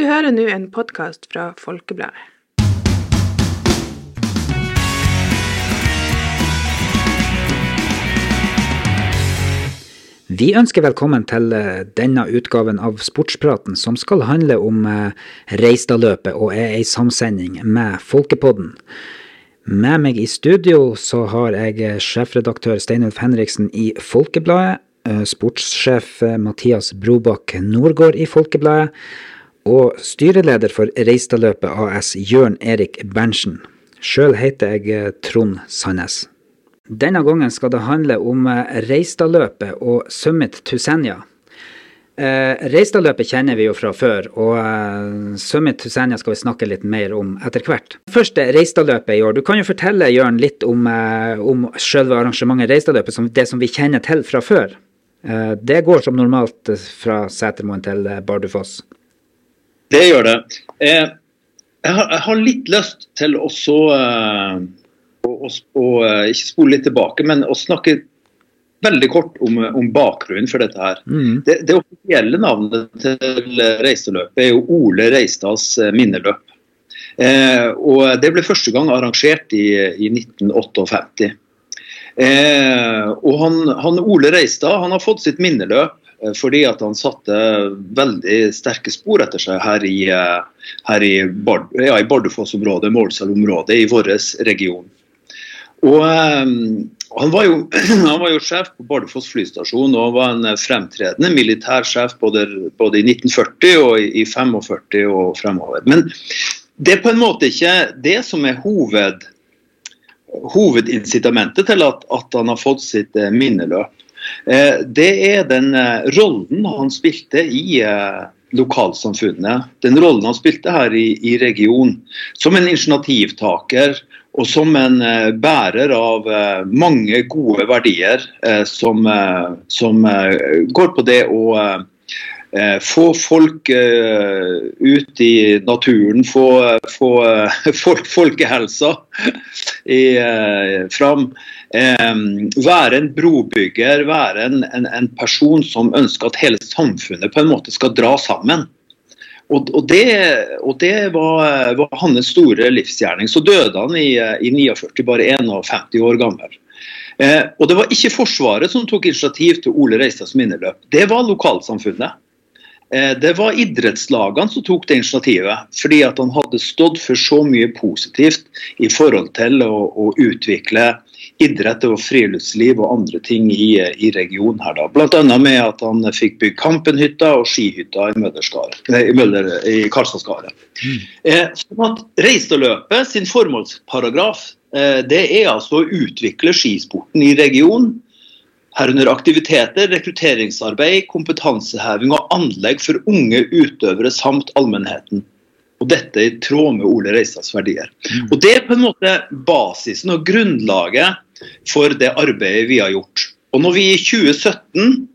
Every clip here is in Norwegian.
Du hører nå en podkast fra Folkebladet. Vi ønsker velkommen til eh, denne utgaven av Sportspraten, som skal handle om eh, Reistadløpet og er ei samsending med Folkepodden. Med meg i studio så har jeg eh, sjefredaktør Steinulf Henriksen i Folkebladet, sportssjef Mathias Brobakk Nordgård i Folkebladet, og styreleder for Reistadløpet AS Jørn Erik Berntsen. Sjøl heter jeg Trond Sandnes. Denne gangen skal det handle om eh, Reistadløpet og Summit to Senja. Eh, Reistadløpet kjenner vi jo fra før, og eh, Summit to Senja skal vi snakke litt mer om etter hvert. Først Reistadløpet i år. Du kan jo fortelle Jørn, litt om, eh, om selve arrangementet Reistadløpet, det som vi kjenner til fra før. Eh, det går som normalt fra Setermoen til eh, Bardufoss. Det gjør det. jeg, har, jeg, har, litt lyst til å så å, og, og, eh, ikke spole litt tilbake, men å snakke veldig kort om, om bakgrunnen for dette her. Mm. Det, det, offisielle navnet til reiseløpet er jo Ole Reistads eh, minneløp. Eh, og Det ble første gang arrangert i, i 1958. Eh, og han, han, Ole Reistad han har fått sitt minneløp eh, fordi at han satte veldig sterke spor etter seg her i, her i, Bard, ja, i Bardufoss-området, Målselv-området i vår region. Og um, han var, jo, han var, jo, sjef på Bardufoss flystasjon og var en fremtredende militærsjef både, både i 1940 og i, i 45 og fremover. Men det er på en måte ikke det som er hoved, hovedincitamentet til at, at, han har fått sitt eh, minneløp. Eh, det er den eh, rollen han spilte i eh, lokalsamfunnet. Den rollen han spilte her i, i regionen. Som en initiativtaker og som en bærer av mange gode verdier som, som går på det å få folk ut i naturen, få, få folk, folkehelsa i, fram. Være en brobygger, være en, en, en person som ønsker at hele samfunnet på en måte skal dra sammen. Og, og, det, og det var, var, hans store livsgjerning. Så døde han i, i 49, bare 51 år gammel. Eh, og Det var ikke Forsvaret som tok initiativ til Ole Reistads minneløp, det var lokalsamfunnet. Eh, det var idrettslagene som tok det initiativet, fordi at han hadde stått for så mye positivt i forhold til å, å utvikle idrett og friluftsliv og andre ting i, i regionen her. da. Bl.a. med at han fikk bygd Kampenhytta og skihytta i, i, Møller, i Karlstadskaret. Mm. Eh, sånn sin formålsparagraf eh, det er altså å utvikle skisporten i regionen. Herunder aktiviteter, rekrutteringsarbeid, kompetanseheving og anlegg for unge utøvere samt allmennheten. Og dette er i tråd med Ole Reistads verdier. Mm. Og Det er på en måte basisen og grunnlaget for det arbeidet vi har gjort. Og når vi i 2017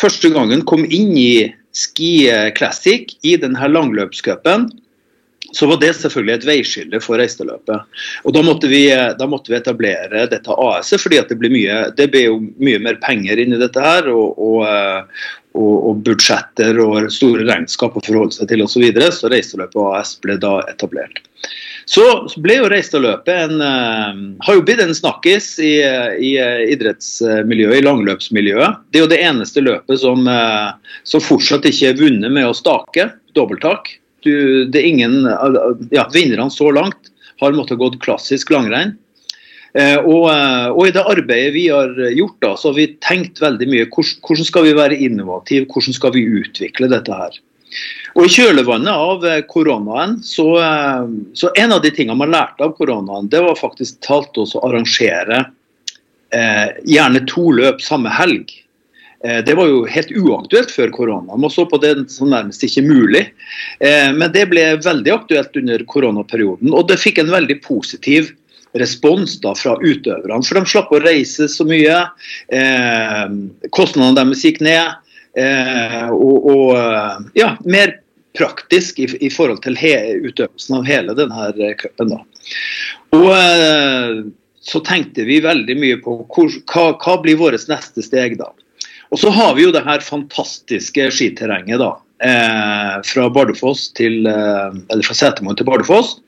første gangen kom inn i Ski Classic i denne langløpscupen, så var det selvfølgelig et veiskille for reiseløpet. Og da måtte, vi, da måtte vi etablere dette AS-et, fordi det ble, mye, det ble jo mye mer penger inn i dette her. Og, og, og, og budsjetter og store regnskap å forholde seg til osv. Så, videre, så Reiseløpet AS ble da etablert. Så ble jo Reistadløpet en uh, har jo blitt en snakkis i, i uh, idrettsmiljøet, i langløpsmiljøet. Det er jo det eneste løpet som, uh, som fortsatt ikke er vunnet med å stake, dobbelttak. Du, det er ingen, ja, Vinnerne så langt har måttet gått klassisk langrenn. Eh, og, eh, og, i det arbeidet vi har gjort, da, så har vi tenkt veldig mye hvordan skal vi være innovative, hvordan skal vi utvikle dette her. Og I kjølvannet av eh, koronaen, så, så en av de tingene man lærte av koronaen, det var faktisk talt oss å arrangere eh, gjerne to løp samme helg. Det var jo helt uaktuelt før korona. Man så på det som nærmest ikke mulig. Men det ble veldig aktuelt under koronaperioden, og det fikk en veldig positiv respons da fra utøverne. For de slapp å reise så mye. Eh, kostnadene deres gikk ned. Eh, og, og, eh, ja, mer praktisk i, i forhold til he, utøvelsen av hele denne cupen. Og eh, så tenkte vi veldig mye på hvor, hva, hva blir vårt neste steg da. Og så har vi jo det her fantastiske skiterrenget da, eh, fra Bardufoss til, eh, eller fra Setermoen til Bardufoss.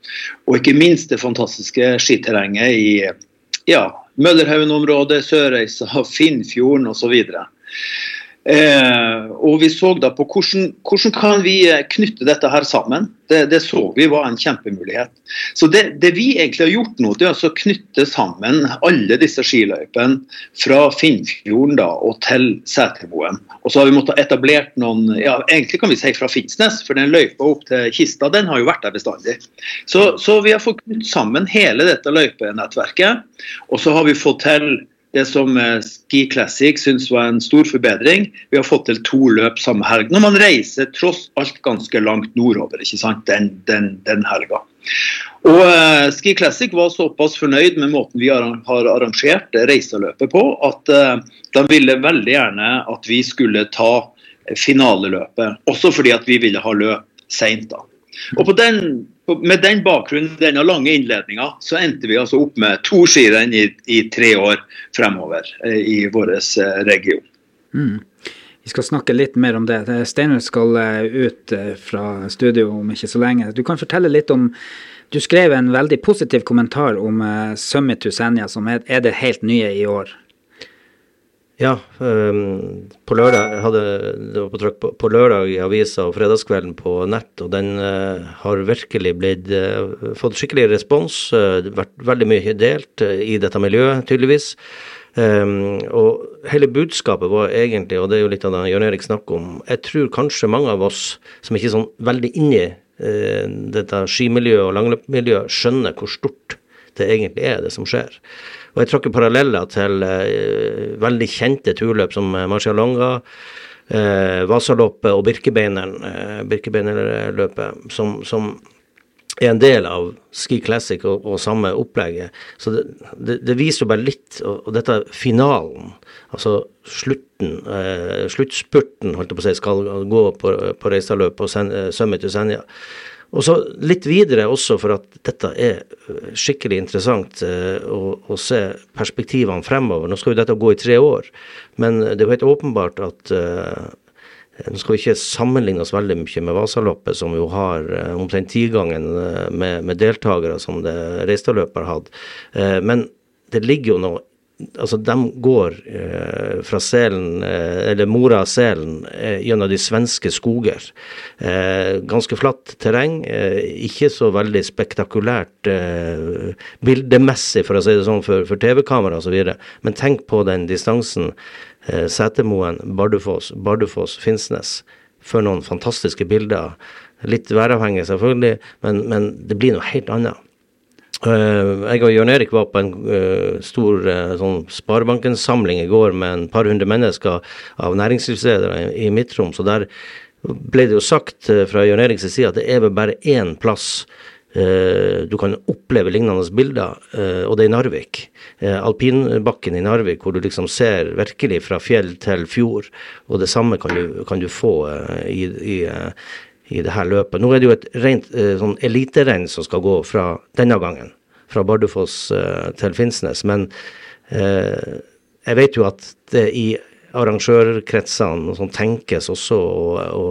Og ikke minst det fantastiske skiterrenget i ja, Møllerhaugen-området, Sørreisa, Finnfjorden osv. Eh, og vi så da på hvordan, hvordan kan vi eh, knytte dette her sammen. Det, det så vi var en kjempemulighet. Så det, det, vi egentlig har gjort nå, det er altså å knytte sammen alle disse skiløypene fra Finnfjorden da, og til Setermoen. Og så har vi måttet etablert noen ja, egentlig kan vi si fra Finnsnes, for den løypa opp til Kista den har jo vært der bestandig. Så, så vi har fått knytt sammen hele dette løypenettverket, og så har vi fått til det som eh, Ski Classic syns var en stor forbedring. Vi har fått til to løp samme helg. Når man reiser tross alt ganske langt nordover ikke sant, den, den, den helga. Og uh, Ski Classic var såpass fornøyd med måten vi har, arrangert reiseløpet på, at uh, de ville veldig gjerne at vi skulle ta finaleløpet. Også fordi at vi ville ha løp seint. Og på den med den bakgrunnen, denne lange innledninga, så endte vi altså opp med to skirenn i, i, tre år fremover eh, i vår eh, region. Mm. Vi skal snakke litt mer om det. Steinar skal eh, ut fra studio om ikke så lenge. Du kan fortelle litt om Du skrev en veldig positiv kommentar om Summit to Senja, som er det helt nye i år. Ja, um, på lørdag hadde det var på trykk på, på, lørdag i avisa og fredagskvelden på nett, og den uh, har virkelig blitt uh, fått skikkelig respons. Uh, vært veldig mye delt i dette miljøet, tydeligvis. Um, og hele budskapet var egentlig, og det er jo litt av det Jørn Erik snakker om, jeg tror kanskje mange av oss som ikke er sånn veldig inni dette skimiljøet og langløpmiljøet, skjønner hvor stort det egentlig er, det som skjer. Og jeg tråkker paralleller til eh, veldig kjente turløp som eh, Marcialonga, eh, Vasaloppet og Birkebeineren, Birkebeinerløpet, som, som, er en del av Ski Classic og, og samme opplegget. Så det, det, det, viser jo bare litt, og, og dette finalen, altså slutten, eh, sluttspurten, holdt jeg på å si, skal gå på, på Reistadløpet og Summit til Senja. Og så litt videre også for at dette er øh, skikkelig interessant uh, å, å, se perspektivene fremover. Nå skal jo dette gå i tre år, men det er jo helt åpenbart at uh, nå skal vi ikke sammenligne oss veldig mye med Vasaloppet, som jo har omtrent tigangen med, med deltakere som det Reistadløpet har hatt. men det ligger jo noe Altså, de går eh, fra selen, eh, eller mora selen, eh, gjennom de svenske skoger. Eh, ganske flatt terreng, eh, ikke så veldig spektakulært eh, bildemessig, for å si det sånn, for, for TV-kamera osv. Men tenk på den distansen. Setermoen, Bardufoss, Bardufoss, Finnsnes. For noen fantastiske bilder. Litt væravhengig, selvfølgelig, men, men det blir noe helt annet. Uh, jeg og Jørn Erik var på en uh, stor uh, sånn Sparebanken-samling i går med en par hundre mennesker av næringslivsledere i, Midt-Troms. Og der ble det jo sagt fra Jørn Eriks side at det er vel bare én plass du kan oppleve lignende bilder, og det er i Narvik. Alpinbakken i Narvik, hvor du liksom ser virkelig fra fjell til fjord. Og det samme kan du, kan du få i, i i det her løpet. Nå er det jo et rent eh, sånn eliterenn som skal gå fra denne gangen, fra Bardufoss eh, til Finnsnes. Men eh, jeg vet jo at det i arrangørkretsene sånn tenkes også å,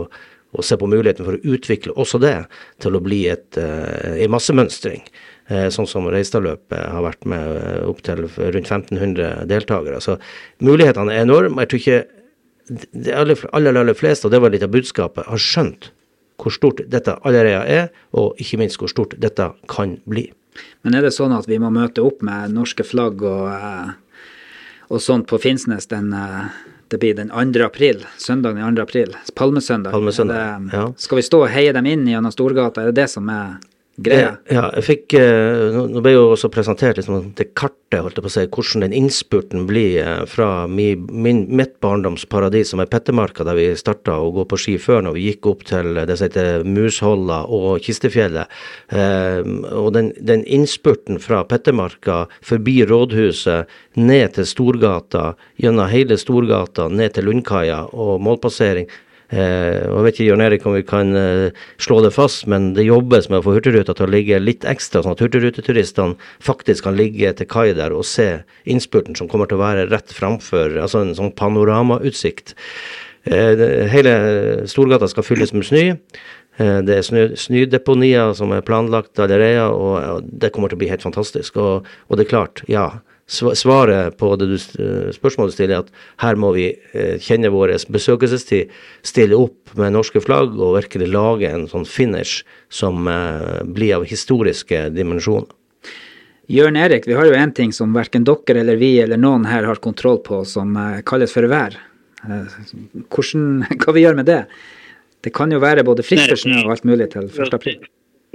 se på muligheten for å utvikle også det til å bli et, eh, en massemønstring. Sånn som Reistadløpet har vært med opptil rundt 1500 deltakere. Så mulighetene er enorme. Jeg tror ikke de aller, aller, aller fleste, og det var litt av budskapet, har skjønt hvor stort dette allerede er, og ikke minst hvor stort dette kan bli. Men er det sånn at vi må møte opp med norske flagg og, eh, og sånt på Finnsnes den eh, det blir den 2. april, søndagen den 2. april, palmesøndag. palmesøndag det, ja. Skal vi stå og heie dem inn gjennom Storgata, er det det som er greia. Ja, jeg fikk eh, Nå ble jo også presentert liksom, det kartet, holdt jeg på å si, hvordan den innspurten blir eh, fra min, min, mitt barndomsparadis, som er Pettermarka, der vi starta å gå på ski før, når vi gikk opp til det som heter Musholla og Kistefjellet. Eh, og den, den innspurten fra Pettermarka forbi rådhuset, ned til Storgata, gjennom hele Storgata, ned til Lundkaia og målpassering jeg vet ikke Jørn Erik om vi kan eh, slå det fast, men det jobbes med å få Hurtigruta til å ligge litt ekstra, sånn at hurtigruteturistene faktisk kan ligge til kai der og se innspurten som kommer til å være rett framfor, altså en sånn panoramautsikt. Hele Storgata skal fylles med snø. Det er snø, snødeponier som er planlagt allerede, og det kommer til å bli helt fantastisk. Og, og det er klart, ja, svaret på det du, spørsmålet spørsmålet stiller, at her må vi eh, kjenne vår besøkelsestid, stille opp med norske flagg og virkelig lage en sånn finish som eh, blir av historiske dimensjoner. Jørn Erik, vi har jo en ting som verken dere eller vi eller noen her har kontroll på, som kalles for vær. Hvordan, hva vi gjør med det? Det kan jo være både frisk og snø og alt mulig til 1. april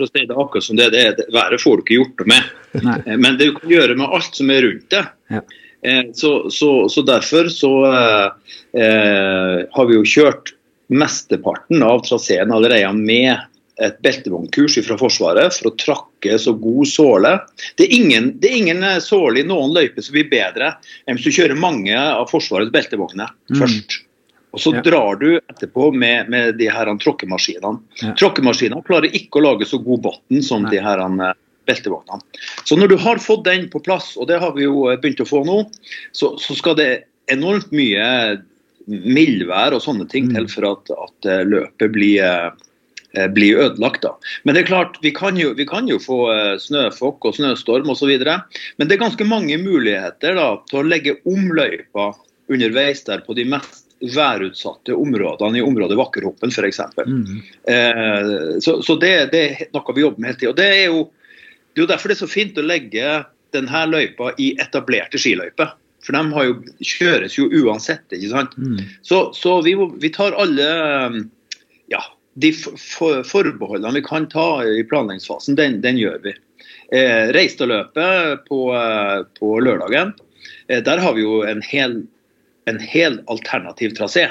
for å si det akkurat som det, det er. Været får du ikke gjort noe med. Nei. Eh, men det du kan gjøre med alt som er rundt det. Ja. Eh, så, så, så, derfor så eh, eh, har vi jo kjørt mesteparten av traseen allerede med et beltevognkurs fra Forsvaret for å trakke så god såle. Det er ingen, det er ingen såle i noen løyper som blir bedre enn hvis du kjører mange av Forsvarets beltevogner mm. først. Og så ja. drar du etterpå med, med de her tråkkemaskinene. Ja. Tråkkemaskinene klarer ikke å lage så god bunn som Nei. de her eh, beltevognene. Så når du har fått den på plass, og det har vi jo begynt å få nå, så, så skal det enormt mye mildvær og sånne ting mm. til for at, at eh, løpet blir, eh, blir ødelagt. da. Men det er klart, vi kan jo, vi kan jo få snøfokk og snøstorm osv. Men det er ganske mange muligheter da, til å legge om løypa underveis der på de mest værutsatte områdene i området Vakkerhoppen f.eks. Mm. Eh, så, så det, det, er noe vi jobber med hele tida. Det, er jo, det er jo derfor det er så fint å legge denne løypa i etablerte skiløyper. For de jo, kjøres jo uansett. ikke sant? Mm. Så, så vi, vi, tar alle ja, de for, forbeholdene vi kan ta i planleggingsfasen, den, den gjør vi. Eh, Reistadløpet på, eh, på lørdagen, eh, der har vi jo en hel en hel alternativ trasé.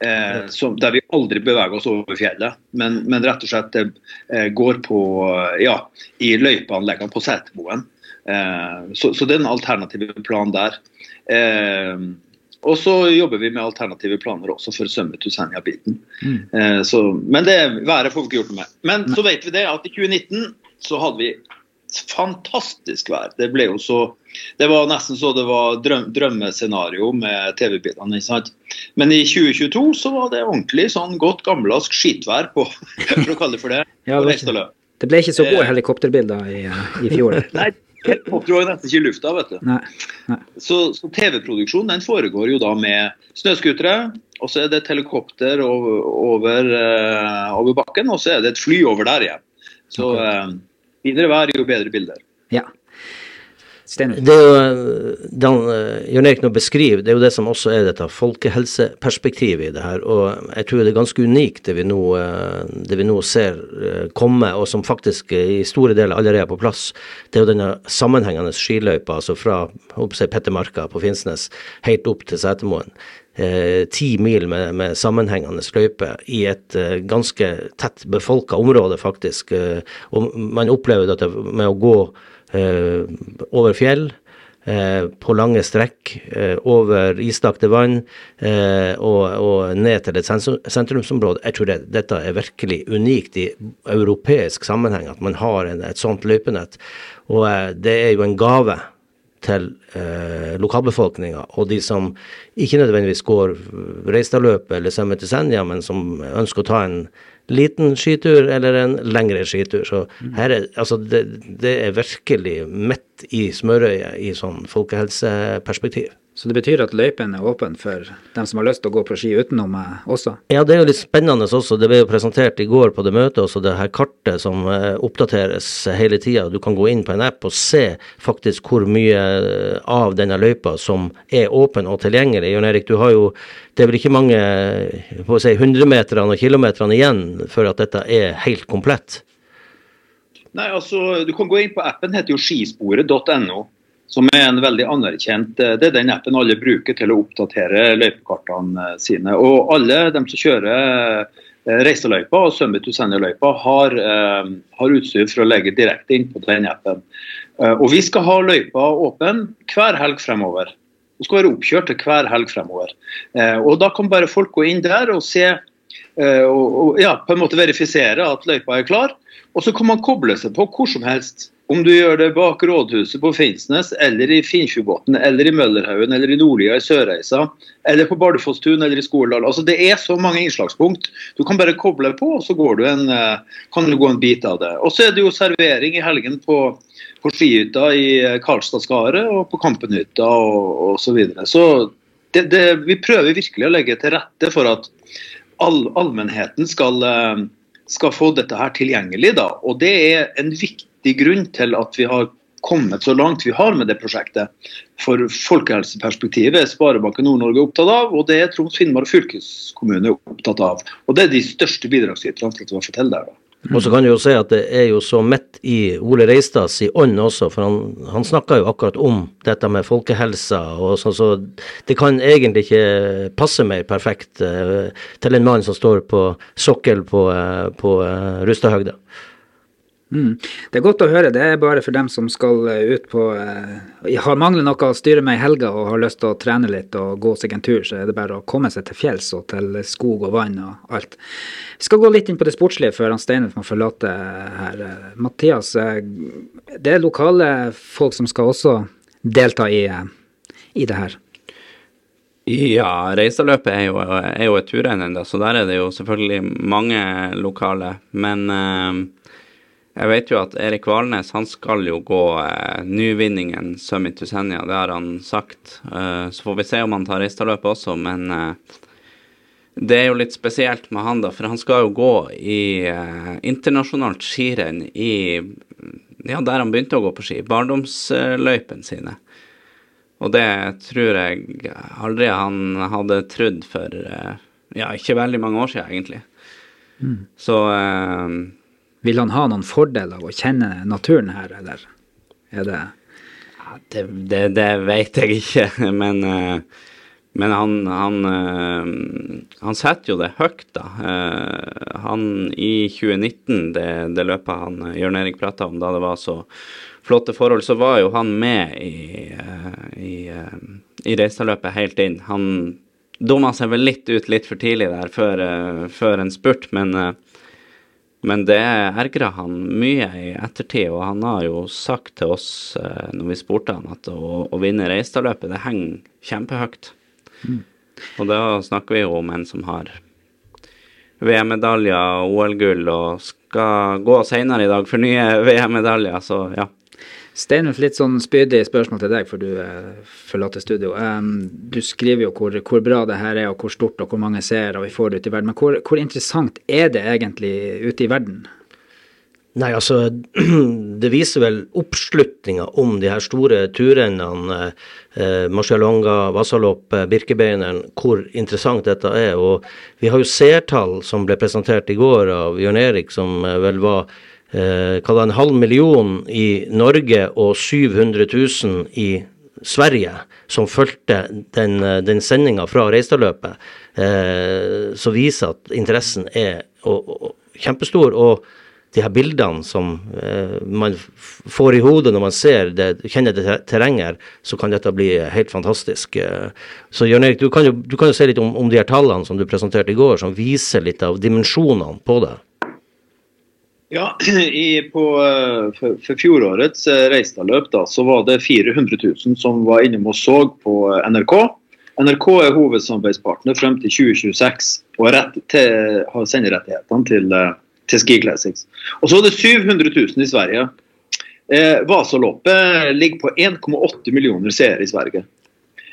Eh, som, der vi aldri beveger oss over fjellet, men, men rett og slett eh, går på ja, i løypeanleggene på Setermoen. Eh, så, så, det er en alternativ plan der. Eh, og så jobber vi med alternative planer også for Senja-biten. Mm. Eh, men det været får vi ikke gjort noe med. Men så vet vi det at i 2019 så hadde vi fantastisk vær. Det ble jo så Det var nesten så det var drøm, drømmescenario med TV-bildene. Men i 2022 så var det ordentlig sånn godt gammeldags skitvær på, for å kalle det for det. Ja, det, ikke, det, ble ikke så gode eh, helikopterbilder i, i fjor? Nei, helikopter var nesten ikke i lufta, vet du. Nei, nei. Så, så TV-produksjonen den foregår jo da med snøscootere, og så er det et helikopter over, over, uh, over, bakken, og så er det et fly over der igjen. Så okay. uh, Videre vær, jo bedre bilder. Ja. Stemmer. Det den eh, Jan Erik nå beskriver, det er jo det som også er dette folkehelseperspektivet i det her. Og jeg tror det er ganske unikt det vi nå, eh, det vi nå ser eh, komme, og som faktisk i store deler allerede er på plass. Det er jo denne sammenhengende skiløypa, altså fra Pettermarka på Finnsnes helt opp til Setermoen ti mil med, med, sammenhengende løype i et uh, ganske tett befolka område, faktisk. Uh, og man opplever dette med å gå over fjell. På lange strekk, over islagte vann og, og, ned til et sentrumsområde. Jeg tror det, dette er virkelig unikt i europeisk sammenheng, at man har en, et sånt løypenett. Og det er jo en gave til eh, lokalbefolkninga, og de som ikke nødvendigvis går Reistadløpet eller sømme til Senja, men som ønsker å ta en liten skitur eller en lengre skitur. Så her er, altså det, det er virkelig midt i smørøyet i sånn folkehelseperspektiv. Så det betyr at løypen er åpen for dem som har lyst til å gå på ski utenom meg også? Ja, det er jo litt spennende også. Det ble jo presentert i går på det møtet også, det her kartet som eh, oppdateres hele tida. Du kan gå inn på en app og se faktisk hvor mye eh, av denne løypa som er åpen og tilgjengelig. Jon Erik, du har jo det er vel ikke mange på å si, hundremeterne og kilometerne igjen før at dette er helt komplett? Nei, altså, Du kan gå inn på appen, heter jo skisporet.no som er en veldig anerkjent eh, Det er den appen alle bruker til å oppdatere løypekartene sine. Og alle de som kjører eh, reiseløypa og Summit to Senja-løypa, har, eh, har, utstyr for å legge direkte inn på den appen. Og vi skal ha løypa åpen hver helg fremover. Det skal være oppkjørt til hver helg fremover. Og Da kan bare folk gå inn der og se eh, og, og ja, på en måte verifisere at løypa er klar. Og så kan man koble seg på hvor som helst. Om du gjør det bak rådhuset på Finnsnes, eller i Finnfjordbotn, eller i Møllerhaugen, eller i Nordlia i Sørreisa, eller på Bardufossstuen eller i Skoledal. Altså, det er så mange innslagspunkt. Du kan bare koble på, og så du en, eh, kan du gå en bit av det. Og så er det jo servering i helgen på, på skihytta i Karlstadskaret og på Kampenhytta og osv. Så, videre. så det, det, vi prøver virkelig å legge til rette for at all, allmennheten skal, eh, skal få dette her tilgjengelig. Da. Og det er en viktig grunn til at vi har kommet så langt vi har med det prosjektet. For folkehelseperspektivet er Sparebanken Nord-Norge opptatt av, og det er Troms Finnmark fylkeskommune opptatt av. Og Det er de største bidragsyterne til har fått til da. Mm. Og så kan du jo si at det er jo så midt i Ole Reistads i ånd også, for han, han snakka jo akkurat om dette med folkehelsa. og sånn, så Det kan egentlig ikke passe mer perfekt uh, til en mann som står på sokkel på, uh, på uh, Rustadhøgda. Mm. Det er godt å høre. Det er bare for dem som skal ut på eh, Har mangler noe å styre med i helga og har lyst til å trene litt og gå seg en tur, så er det bare å komme seg til fjells og til skog og vann og alt. Vi skal gå litt inn på det sportslige før han Steinulf må forlate her. Mathias, uh, det er lokale folk som skal også delta i, i det her? Ja, Reisaløpet er jo, er jo et turrenn ennå, så der er det jo selvfølgelig mange lokale. Men jeg vet jo at Erik Valnes han skal jo gå eh, nyvinningen Summit to Senja, det har han sagt. Eh, så får vi se om han tar Ristaløpet også, men eh, det er jo litt spesielt med han, da, for han skal jo gå i eh, internasjonalt skirenn i ja, der han begynte å gå på ski, barndomsløypene sine. Og det tror jeg aldri han hadde trodd for ja, ikke veldig mange år siden, egentlig. Mm. Så vil han ha noen fordel av å kjenne naturen her, eller er det ja, det, det, det, vet jeg ikke, men, eh, men han, han, eh, han, setter jo det høyt, da. Eh, han i 2019, det, det løpet han Jørn Erik prata om, da det var så flotte forhold, så var jo han med i, i, i Reistadløpet helt inn. Han dumma seg vel litt ut litt for tidlig der før, før en spurt, men men det ergra han mye i ettertid, og han har jo sagt til oss eh, når vi spurte han at å, å vinne Reistadløpet, det henger kjempehøyt. Mm. Og da snakker vi jo om en som har VM-medaljer, OL-gull og skal gå senere i dag for nye VM-medaljer, så ja. Steinulf, litt sånn spydig spørsmål til deg, for du eh, forlater studio. Du skriver jo hvor, hvor, bra det her er, og hvor stort og hvor mange seere vi får ute i verden. Men hvor, hvor interessant er det egentlig ute i verden? Nei, altså, det viser vel oppslutninga om de her store turrennene, eh, Marcialonga, Vasalopp, eh, Birkebeineren, hvor interessant dette er. Og vi har jo seertall som ble presentert i går av Jørn Erik, som eh, vel var eh, en halv million i Norge og 700 000 i Sverige som fulgte den, eh, den sendinga fra Reistadløpet, eh, som viser at interessen er og, og, kjempestor. og de her bildene som eh, man får i hodet når man ser det, kjenner det terrenget, så kan dette bli helt fantastisk. Eh, så Jørn Erik, du kan jo, du kan jo se litt om, om, de her tallene som du presenterte i går, som viser litt av dimensjonene på det. Ja, i, på, eh, for, for, fjorårets eh, Reistadløp da, så var det 400 000 som var innom og så på eh, NRK. NRK er hovedsamarbeidspartner frem til 2026 og rett til, har senderettighetene til, til Ski Classics. Og så er det 700 000 i Sverige. Eh, Vasaloppet ligger på 1,8 millioner seere i Sverige.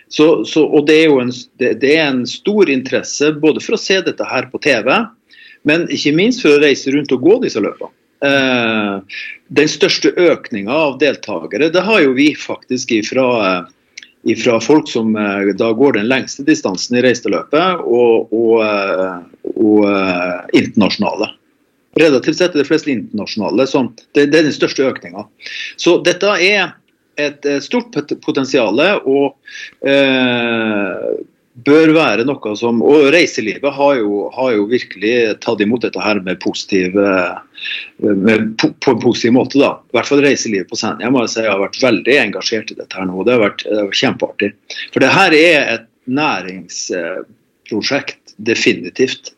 Så, så, og det er jo en, det, det er en stor interesse både for å se dette her på TV, men ikke minst for å reise rundt og gå disse løpene. Eh, den største økninga av deltakere det har jo vi faktisk ifra, eh, ifra folk som eh, da går den lengste distansen i reiseløpet, og, og, og internasjonale. Relativt sett er det flest internasjonale. Det, det, er den største økninga. Så dette er et stort potensial. og eh, bør være noe som Og reiselivet har jo, har jo virkelig tatt imot dette her med positiv, med, på en positiv måte. da. I hvert fall reiselivet på Senja jeg si, har vært veldig engasjert i dette her nå. Det har vært, det har vært kjempeartig. For det her er et næringsprosjekt definitivt.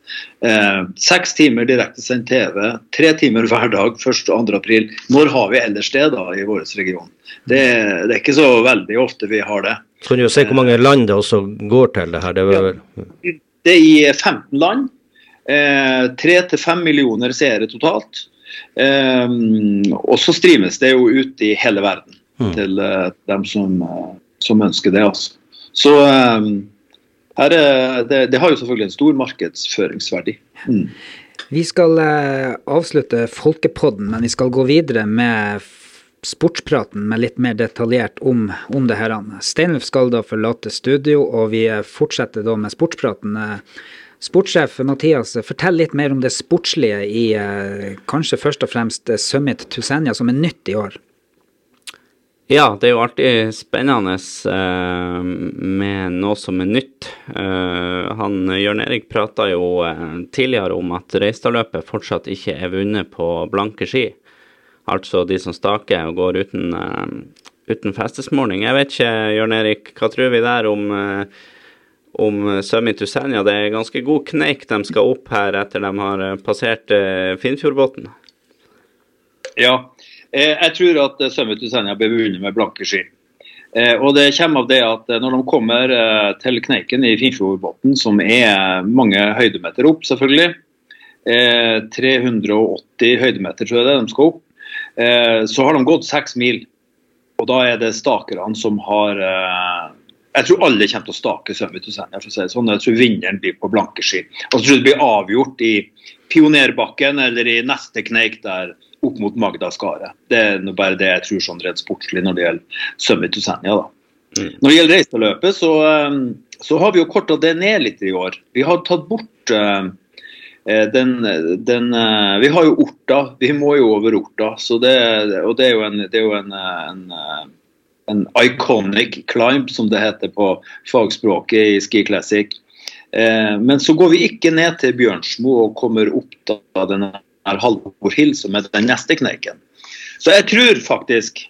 Eh, seks timer direktesendt TV, tre timer hver dag 1. og 2. april. Når har vi ellers det da i vår region? Det, det, er ikke så veldig ofte vi har det. Så kan du jo se hvor mange land det også går til det her. Det vel... det er i 15 land. Tre til fem millioner seere totalt. Eh, og så streames det jo ut i hele verden mm. til eh, dem som, uh, som, ønsker det. Altså. Så um, her, det, det, har jo selvfølgelig en stor markedsføringsverdi. Mm. Vi skal uh, avslutte Folkepodden, men vi skal gå videre med sportspraten med litt mer detaljert om, om det her. Steinulf skal da forlate studio, og vi fortsetter da med sportspraten. Sportssjef Mathias, fortell litt mer om det sportslige i eh, kanskje først og fremst eh, Summit Tusenja, som er nytt i år. Ja, det er jo alltid spennende eh, med noe som er nytt. Eh, han Jørn Erik prata jo eh, tidligere om at Reistadløpet fortsatt ikke er vunnet på blanke ski. Altså de som staker og går uten, eh, uten festesmåling. Jeg vet ikke, Jørn Erik, hva tror vi der om eh, om Summit Usenia. Det er ganske god kneik de skal opp her etter de har eh, passert Finnfjordbotn. Ja, jeg tror at Summit Usenia blir vunnet med blanke ski. Og Det kommer av det at når de kommer til kneiken i Finnfjordbotn, som er mange høydemeter opp, selvfølgelig 380 høydemeter tror jeg det de skal opp. Så har de gått seks mil. Og da er det stakerne som har jeg tror alle kommer til å stake Summit to For å si det sånn. Jeg tror vinneren blir på blanke ski. Og så tror jeg det blir avgjort i Pionerbakken eller i neste kneik der opp mot Magda Skaret. Det er bare det jeg tror sånn redd sportslig når det gjelder Summit to Senior. Mm. Når det gjelder reiseløpet, så, um, så, har vi jo korta det ned litt i år. Vi har tatt bort uh, den, den, uh, Vi har jo Orta, vi må jo over Orta. Så det, og det er jo en, det er jo en, en en iconic climb, som det heter på fagspråket i Ski Classic. Eh, men så går vi ikke ned til Bjørnsmo og kommer opp da den Halvor Hill, som er den neste kneiken. Så jeg tror faktisk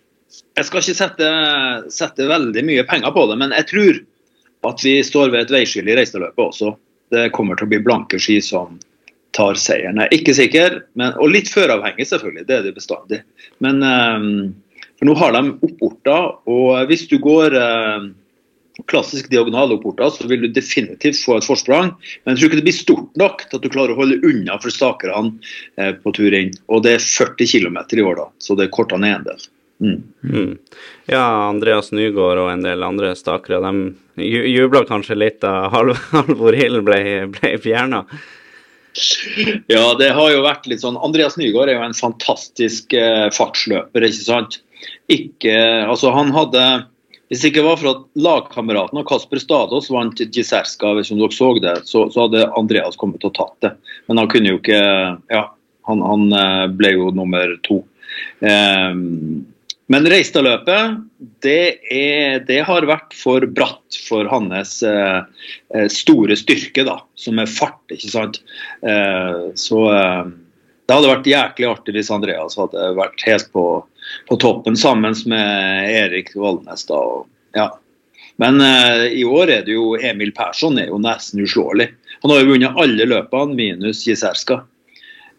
Jeg skal ikke sette, sette, veldig mye penger på det, men jeg tror at vi står ved et veiskille i reiseløpet også. Det kommer til å bli blanke ski som tar seieren. Jeg er ikke sikker, men, og litt føravhengig selvfølgelig. Det er det bestandig. Men um, for nå har de opporta, og hvis du går eh, klassisk diagonal opporta, så vil du definitivt få et forsprang. Men jeg tror ikke det blir stort nok til at du klarer å holde unna for stakerne eh, på tur inn. Og det er 40 km i år, da, så det korter ned en del. Mm. Mm. Ja, Andreas Nygaard og en del andre stakere de jubla kanskje litt da Halvor Hill ble, ble fjerna. Ja, det har jo vært litt sånn Andreas Nygaard er jo en fantastisk eh, fartsløper, ikke sant ikke Altså, han hadde hvis det ikke var for at lagkameraten av Kasper Stadås vant Giserska, hvis dere så det, så, så, hadde Andreas kommet og tatt det. Men han kunne jo ikke Ja, han, han eh, ble jo nummer to. Um, men Reistadløpet, det, det, har vært for bratt for hans eh, eh, store styrke, da, som er fart, ikke sant. Eh, så eh, det hadde vært jæklig artig hvis Andreas hadde vært helt på på toppen sammen med Erik Valnes. da, og, ja. Men eh, i år er det jo Emil Persson er jo nesten uslåelig. Han har jo vunnet alle løpene minus Giserska.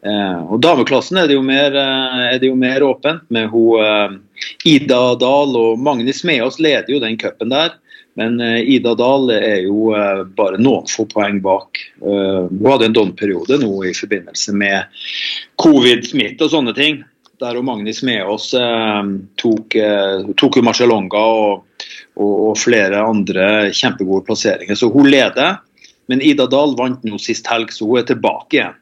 Eh, og Dameklassen er det jo mer, eh, det jo mer åpent med hun, Ida Dahl og Magnus Smeås leder jo den cupen der. Men Ida Dahl er jo bare noen få poeng bak. hun hadde en domsperiode nå i forbindelse med covid-smitte og sånne ting der og Magnus Meås eh, tok, tok Marcialonga og, og, og, flere andre kjempegode plasseringer. Så hun leder. Men Ida Dahl vant nå sist helg, så hun er tilbake igjen.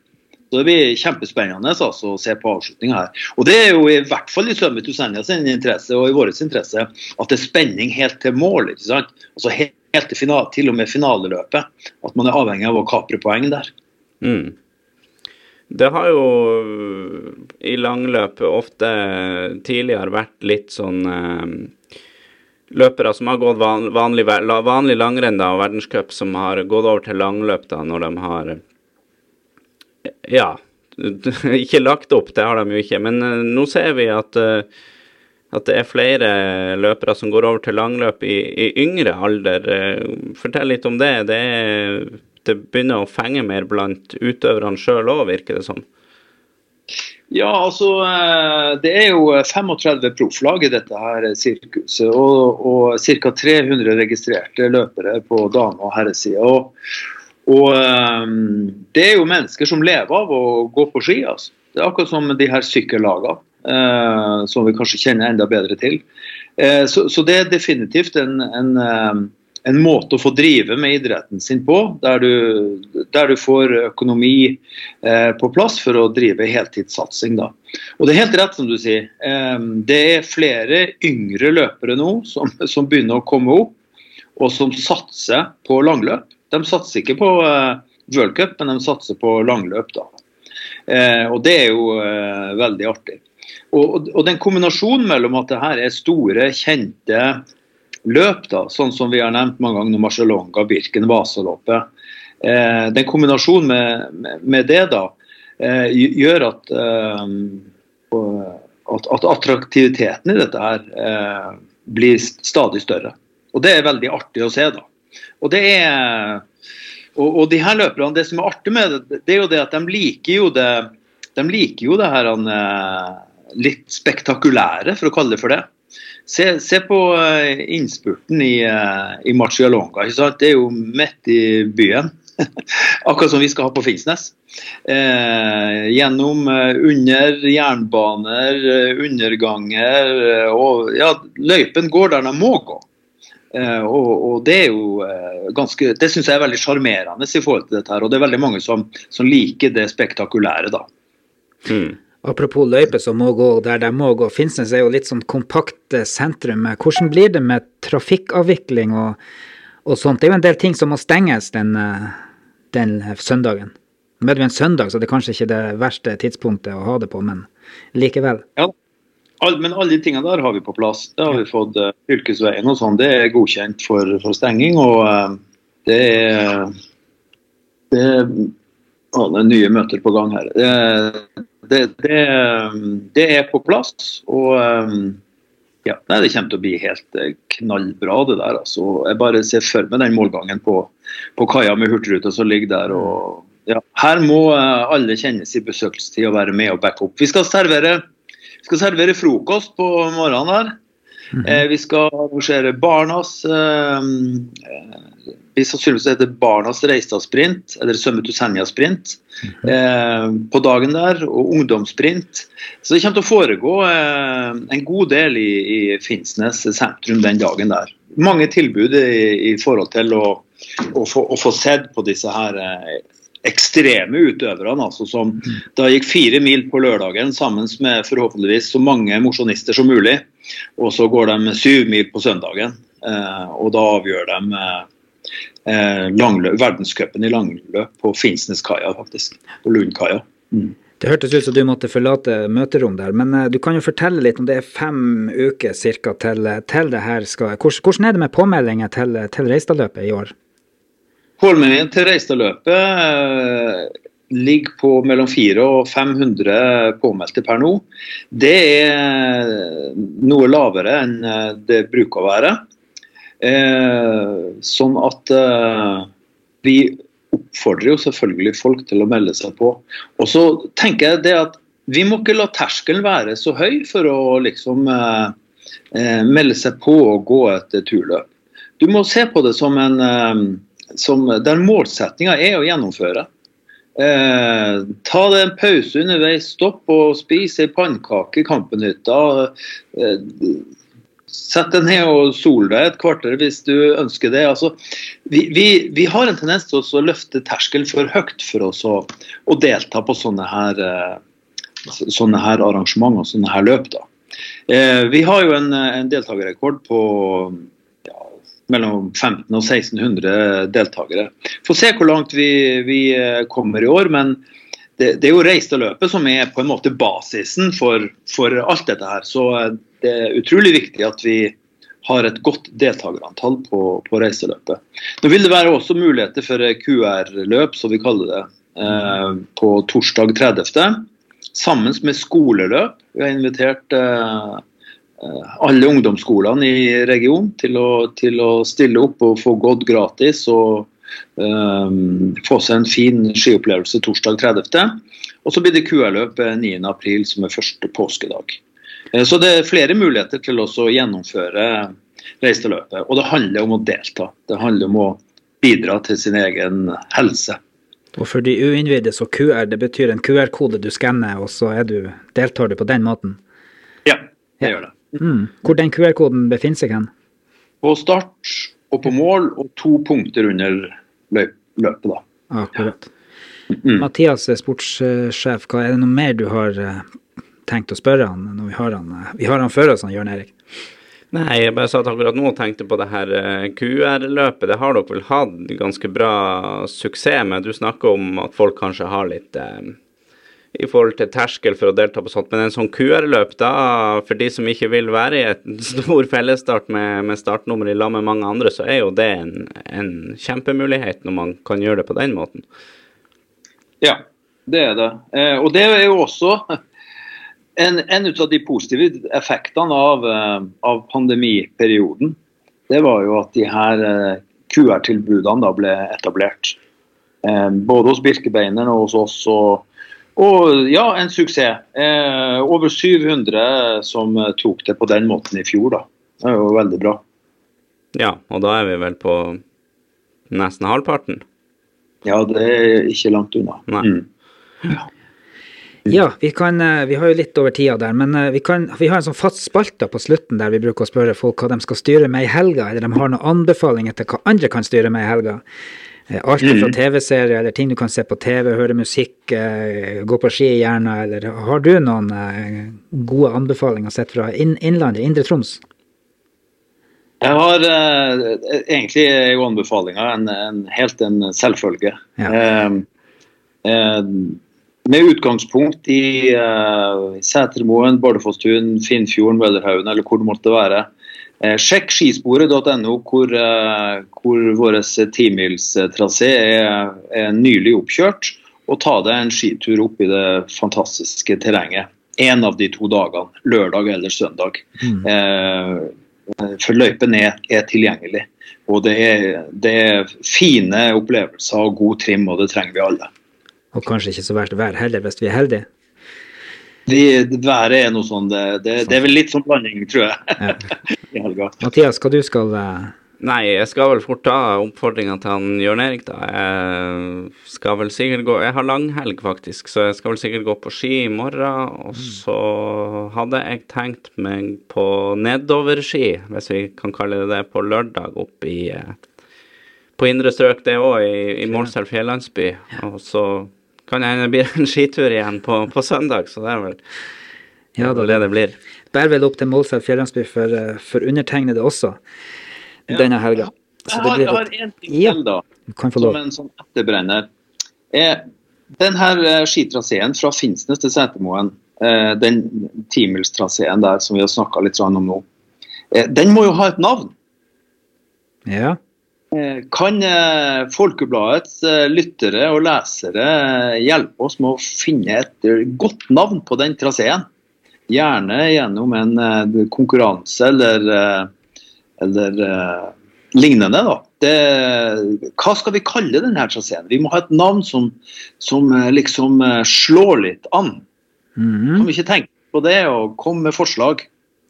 Så Det blir kjempespennende altså, å se på avslutninga her. Og Det er jo i hvert fall i Sømme Usenia sin interesse og i vår interesse at det er spenning helt til mål. ikke sant? Altså helt til, final, til og med finaleløpet. At man er avhengig av å kapre poeng der. Mm. Det har jo i langløpet ofte tidligere vært litt sånn eh, løpere som har gått van, vanlig, vanlig langrenn da, og verdenscup, som har gått over til langløp da, når de har Ja, ikke lagt opp, det har de jo ikke. Men uh, nå ser vi at, uh, at det er flere løpere som går over til langløp i, i yngre alder. Uh, fortell litt om det. Det er det begynner å fenge mer blant utøverne sjøl òg, virker det som? Ja, altså eh, Det er jo 35 profflag i dette her sirkuset. Og, og ca. 300 registrerte løpere på dame- og herresida. Og, og, um, det er jo mennesker som lever av å gå på ski. altså. Det er akkurat som de her sykkellagene, eh, som vi kanskje kjenner enda bedre til. Eh, så, så, det er definitivt en, en, eh, en, måte å få drive med idretten sin på, der du, der du får økonomi eh, på plass for å drive heltidssatsing. Da. Og det er helt rett som du sier. Eh, det er flere yngre løpere nå som, som, begynner å komme opp, og som satser på langløp. De satser ikke på World worldcup, men de satser på langløp. da. Eh, og det er jo eh, veldig artig. Og, og, den kombinasjonen mellom at det her er store, kjente løp, da, sånn som vi har nevnt mange ganger, Marcialonga, Birken, Vasaloppet. Eh, den kombinasjonen med, med, det da, eh, gjør at, eh, at, at, attraktiviteten i dette her eh, blir stadig større. Og det er veldig artig å se. da. Og det er og, og de her løperne, Det som er artig med det, det er jo det at de liker jo det de liker jo det her han, litt spektakulære, for å kalle det for det. Se, se på uh, innspurten i, uh, i Marcialonga. Det er jo midt i byen. Akkurat som vi skal ha på Finnsnes. Eh, gjennom under jernbaner, underganger og ja, Løypen går der den må gå. Eh, og, og, Det er jo eh, ganske, det synes jeg er veldig sjarmerende i forhold til dette. her, og Det er veldig mange som, som liker det spektakulære. da. Mm. Apropos løyper som må gå der de må gå. Finnsnes er jo litt sånn kompakt eh, sentrum. Hvordan blir det med trafikkavvikling og, og sånt? Det er jo en del ting som må stenges den, den søndagen. Nå er det jo en søndag, så det er kanskje ikke det verste tidspunktet å ha det på, men likevel. Ja, All, men alle de tingene der har vi på plass. Det har vi fått uh, fylkesveien og sånn. Det er godkjent for, for stenging. Og uh, det er det, å, det er nye møter på gang her. Det, det, det er på plass. Og um, ja, nei, det kommer til å bli helt knallbra, det der. Altså. Jeg bare ser for meg den målgangen på, på kaia med Hurtigruta som ligger der. og ja, Her må alle kjennes i besøkelsestid og være med og backe opp. Vi skal servere skal servere frokost på morgenen her. Mm -hmm. eh, vi skal arrangere Barnas eh, Vi sannsynligvis heter Barnas Reistad-sprint, eller Summit Senja-sprint, mm -hmm. eh, på dagen der, og ungdomssprint. Så det kommer til å foregå eh, en god del i, i Finnsnes sentrum den dagen der. Mange tilbud i, i forhold til å, å, få, å få sett på disse her eh, ekstreme utøverne, altså som da gikk fire mil på lørdagen sammen med forhåpentligvis så mange mosjonister som mulig. Og så går de syv mil på søndagen, eh, og da avgjør de eh, verdenscupen i langløp på Finnsneskaia, faktisk. På Lundkaia. Mm. Det hørtes ut som du måtte forlate møterom der, men du kan jo fortelle litt om det er fem uker cirka til, til det her skal Hvordan, hvordan er det med påmeldinger til, til Reistadløpet i år? Målmeldingen til Reistadløpet eh, ligger på mellom 400 og 500 påmeldte per nå. Det er noe lavere enn eh, det bruker å være. Eh, sånn at vi oppfordrer jo selvfølgelig folk til å melde seg på. Og så tenker jeg det at vi må ikke la terskelen være så høy for å liksom melde seg på og gå et turløp. Du må se på det som en som, der målsettinga er å gjennomføre. Eh, ta deg en pause underveis, stopp og spis ei pannekake i Kampenhytta. Eh, Sett deg ned og sol deg et kvarter hvis du ønsker det. Altså, vi, vi, vi, har en tendens til å løfte terskelen for høyt for oss å, å delta på sånne her, eh, sånne her arrangementer og sånne her løp. Da. Eh, vi har jo en, en deltakerrekord på mellom 15 og 1600 deltakere. Får se hvor langt vi, vi eh, kommer i år, men det, det er jo Reistadløpet som er på en måte basisen for, for, alt dette her. Så eh, det er utrolig viktig at vi har et godt deltakerantall på, på reiseløpet. Nå vil det være også muligheter for QR-løp, som vi kaller det, eh, på torsdag 30. Sammen med skoleløp. Vi har invitert Eh, alle ungdomsskolene i regionen til til å, stille opp og få gått gratis og, Um, få seg en fin skiopplevelse torsdag 30. Og så blir det QR-løp 9.4, som er første påskedag. Eh, så det er flere muligheter til å gjennomføre reiseløpet. Og det handler om å delta. Det handler om å bidra til sin egen helse. Og for de uinnvidde, så QR det betyr en QR-kode du skanner, og så du, deltar du på den måten? Ja, det gjør det. Mm. Hvor den QR-koden befinner seg hen? På start og på mål, og to punkter under løpet, da. Akkurat. Mm. Mathias, sportssjef, hva er det noe mer du har eh, tenkt å spørre han når vi har han, eh, vi har han før oss, han Jørn Erik? Nei, jeg bare satt akkurat nå og tenkte på det her eh, QR-løpet. Det har dere vel hatt ganske bra suksess med. Du snakker om at folk kanskje har litt eh, i forhold til terskel for å delta på sånt. Men en sånn QR-løp, da, for de som ikke vil være i et stor fellesstart med, med startnummer i lag med mange andre, så er jo det en, en, kjempemulighet når man kan gjøre det på den måten. Ja, det er det. Eh, og det er jo også en, en av de positive effektene av, eh, av, pandemiperioden, det var jo at de her eh, QR-tilbudene da ble etablert. Eh, både hos Birkebeineren og hos oss. Og, og ja, en suksess. Eh, over 700 som tok det på den måten i fjor. da. Det er jo veldig bra. Ja, og da er vi vel på nesten halvparten? Ja, det er ikke langt unna. Nei. Mm. Ja. Ja, vi, kan, eh, vi har jo litt over tida der, men eh, vi, kan, vi har en sånn fast spalte på slutten der vi bruker å spørre folk hva de skal styre med i helga, eller de har noen anbefalinger til hva andre kan styre med i helga. Eh, alt fra mm. TV-serier eller ting du kan se på TV, høre musikk, gå på ski gjerne, eller har du noen gode anbefalinger sett fra Innlandet, Indre Troms? Jeg har eh, egentlig jo anbefalinger en, en, helt en selvfølge. Ja. Eh, eh, med utgangspunkt i uh, Setermoen, Bardufosstun, Finnfjorden, Møllerhaugen eller hvor det måtte være. Uh, sjekk skisporet.no, hvor, uh, hvor vår timilstrasé er, er nylig oppkjørt. Og ta deg en skitur opp i det fantastiske terrenget. En av de to dagene, lørdag eller søndag. Mm. Uh, for løypen er, er, tilgjengelig. Og det er, det er fine opplevelser og god trim, og det trenger vi alle. Og kanskje ikke så verst vær heller, hvis vi er heldige. De, været er noe sånn, det, det, det, er vel litt sånn blanding, tror jeg. Ja. i helga. Mathias, hva du skal uh... Nei, jeg skal vel fort ta oppfordringa til han Jørn Erik, da. Jeg skal vel sikkert gå Jeg har langhelg, faktisk, så jeg skal vel sikkert gå på ski i morgen. Og så hadde jeg tenkt meg på nedoverski, hvis vi kan kalle det det, på lørdag opp i eh, På indre strøk, det òg, i, i Målselv fjellandsby. Og så kan hende det blir en skitur igjen på, på, søndag, så det er vel ja, da, det det blir. Bærer vel opp til Målselv fjellandsby for, for, undertegnede også ja. denne helga. Jeg har, jeg har en ting til, da, som en sånn etterbrenner. Eh, den her eh, skitraseen fra Finnsnes til Setermoen, eh, den timilstraseen der som vi har snakka litt om nå, eh, den må jo ha et navn. Ja. Eh, kan eh, Folkebladets eh, lyttere og lesere hjelpe oss med å finne et godt navn på den traseen? Gjerne gjennom en konkurranse eller, eller lignende. Da. Det, hva skal vi kalle denne traseen? Vi må ha et navn som, som liksom slår litt an. Mm. Kan vi ikke tenke på det og komme med forslag?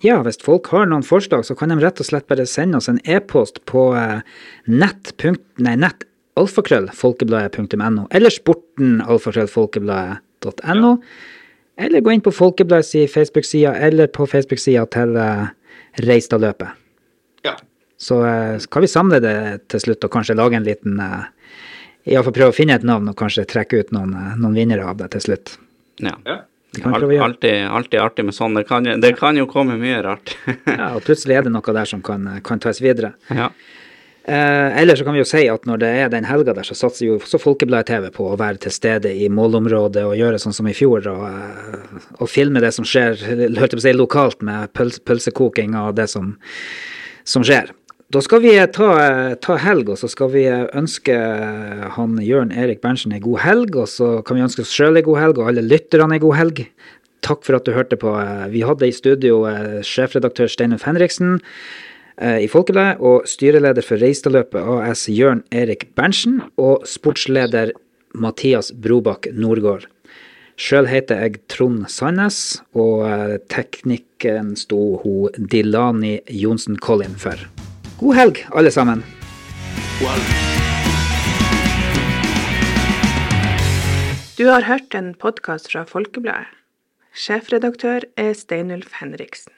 Ja, hvis folk har noen forslag, så kan de rett og slett bare sende oss en e-post på eh, nett, nei, nett alfakrøllfolkebladet.no, eller sportenalfakrøllfolkebladet.no, eller gå inn på Folkebladets Facebook-side, eller på Facebook-sida til uh, Reistadløpet. Ja. Så uh, skal vi samle det til slutt, og kanskje lage en liten uh, Iallfall prøve å finne et navn, og kanskje trekke ut noen, uh, noen vinnere av det til slutt. Ja. ja. Alltid, alltid, artig med sånn. Det kan, det kan jo komme mye rart. ja, og plutselig er det noe der som kan, kan tas videre. Ja. Eh, ellers så kan vi jo si at når det er den helga der, så satser jo også Folkebladet TV på å være til stede i målområdet og gjøre sånn som i fjor, og, eh, og filme det som skjer hørte på å si, lokalt med pøls, pølsekoking og det som, som skjer. Da skal vi ta, ta, helg, og så skal vi ønske han Jørn Erik Berntsen ei god helg. Og så kan vi ønske oss sjøl ei god helg, og alle lytterne ei god helg. Takk for at du hørte på. Vi hadde i studio eh, sjefredaktør Steinulf Henriksen. eh, i Folkebladet, og styreleder for Reistadløpet AS Jørn Erik Berntsen, og sportsleder Mathias Brobakk Nordgård. Sjøl heter jeg Trond Sandnes, og eh, teknikken sto hun Dilani Johnsen Collin for. God helg, alle sammen. Du har hørt en podkast fra Folkebladet. Sjefredaktør er Steinulf Henriksen.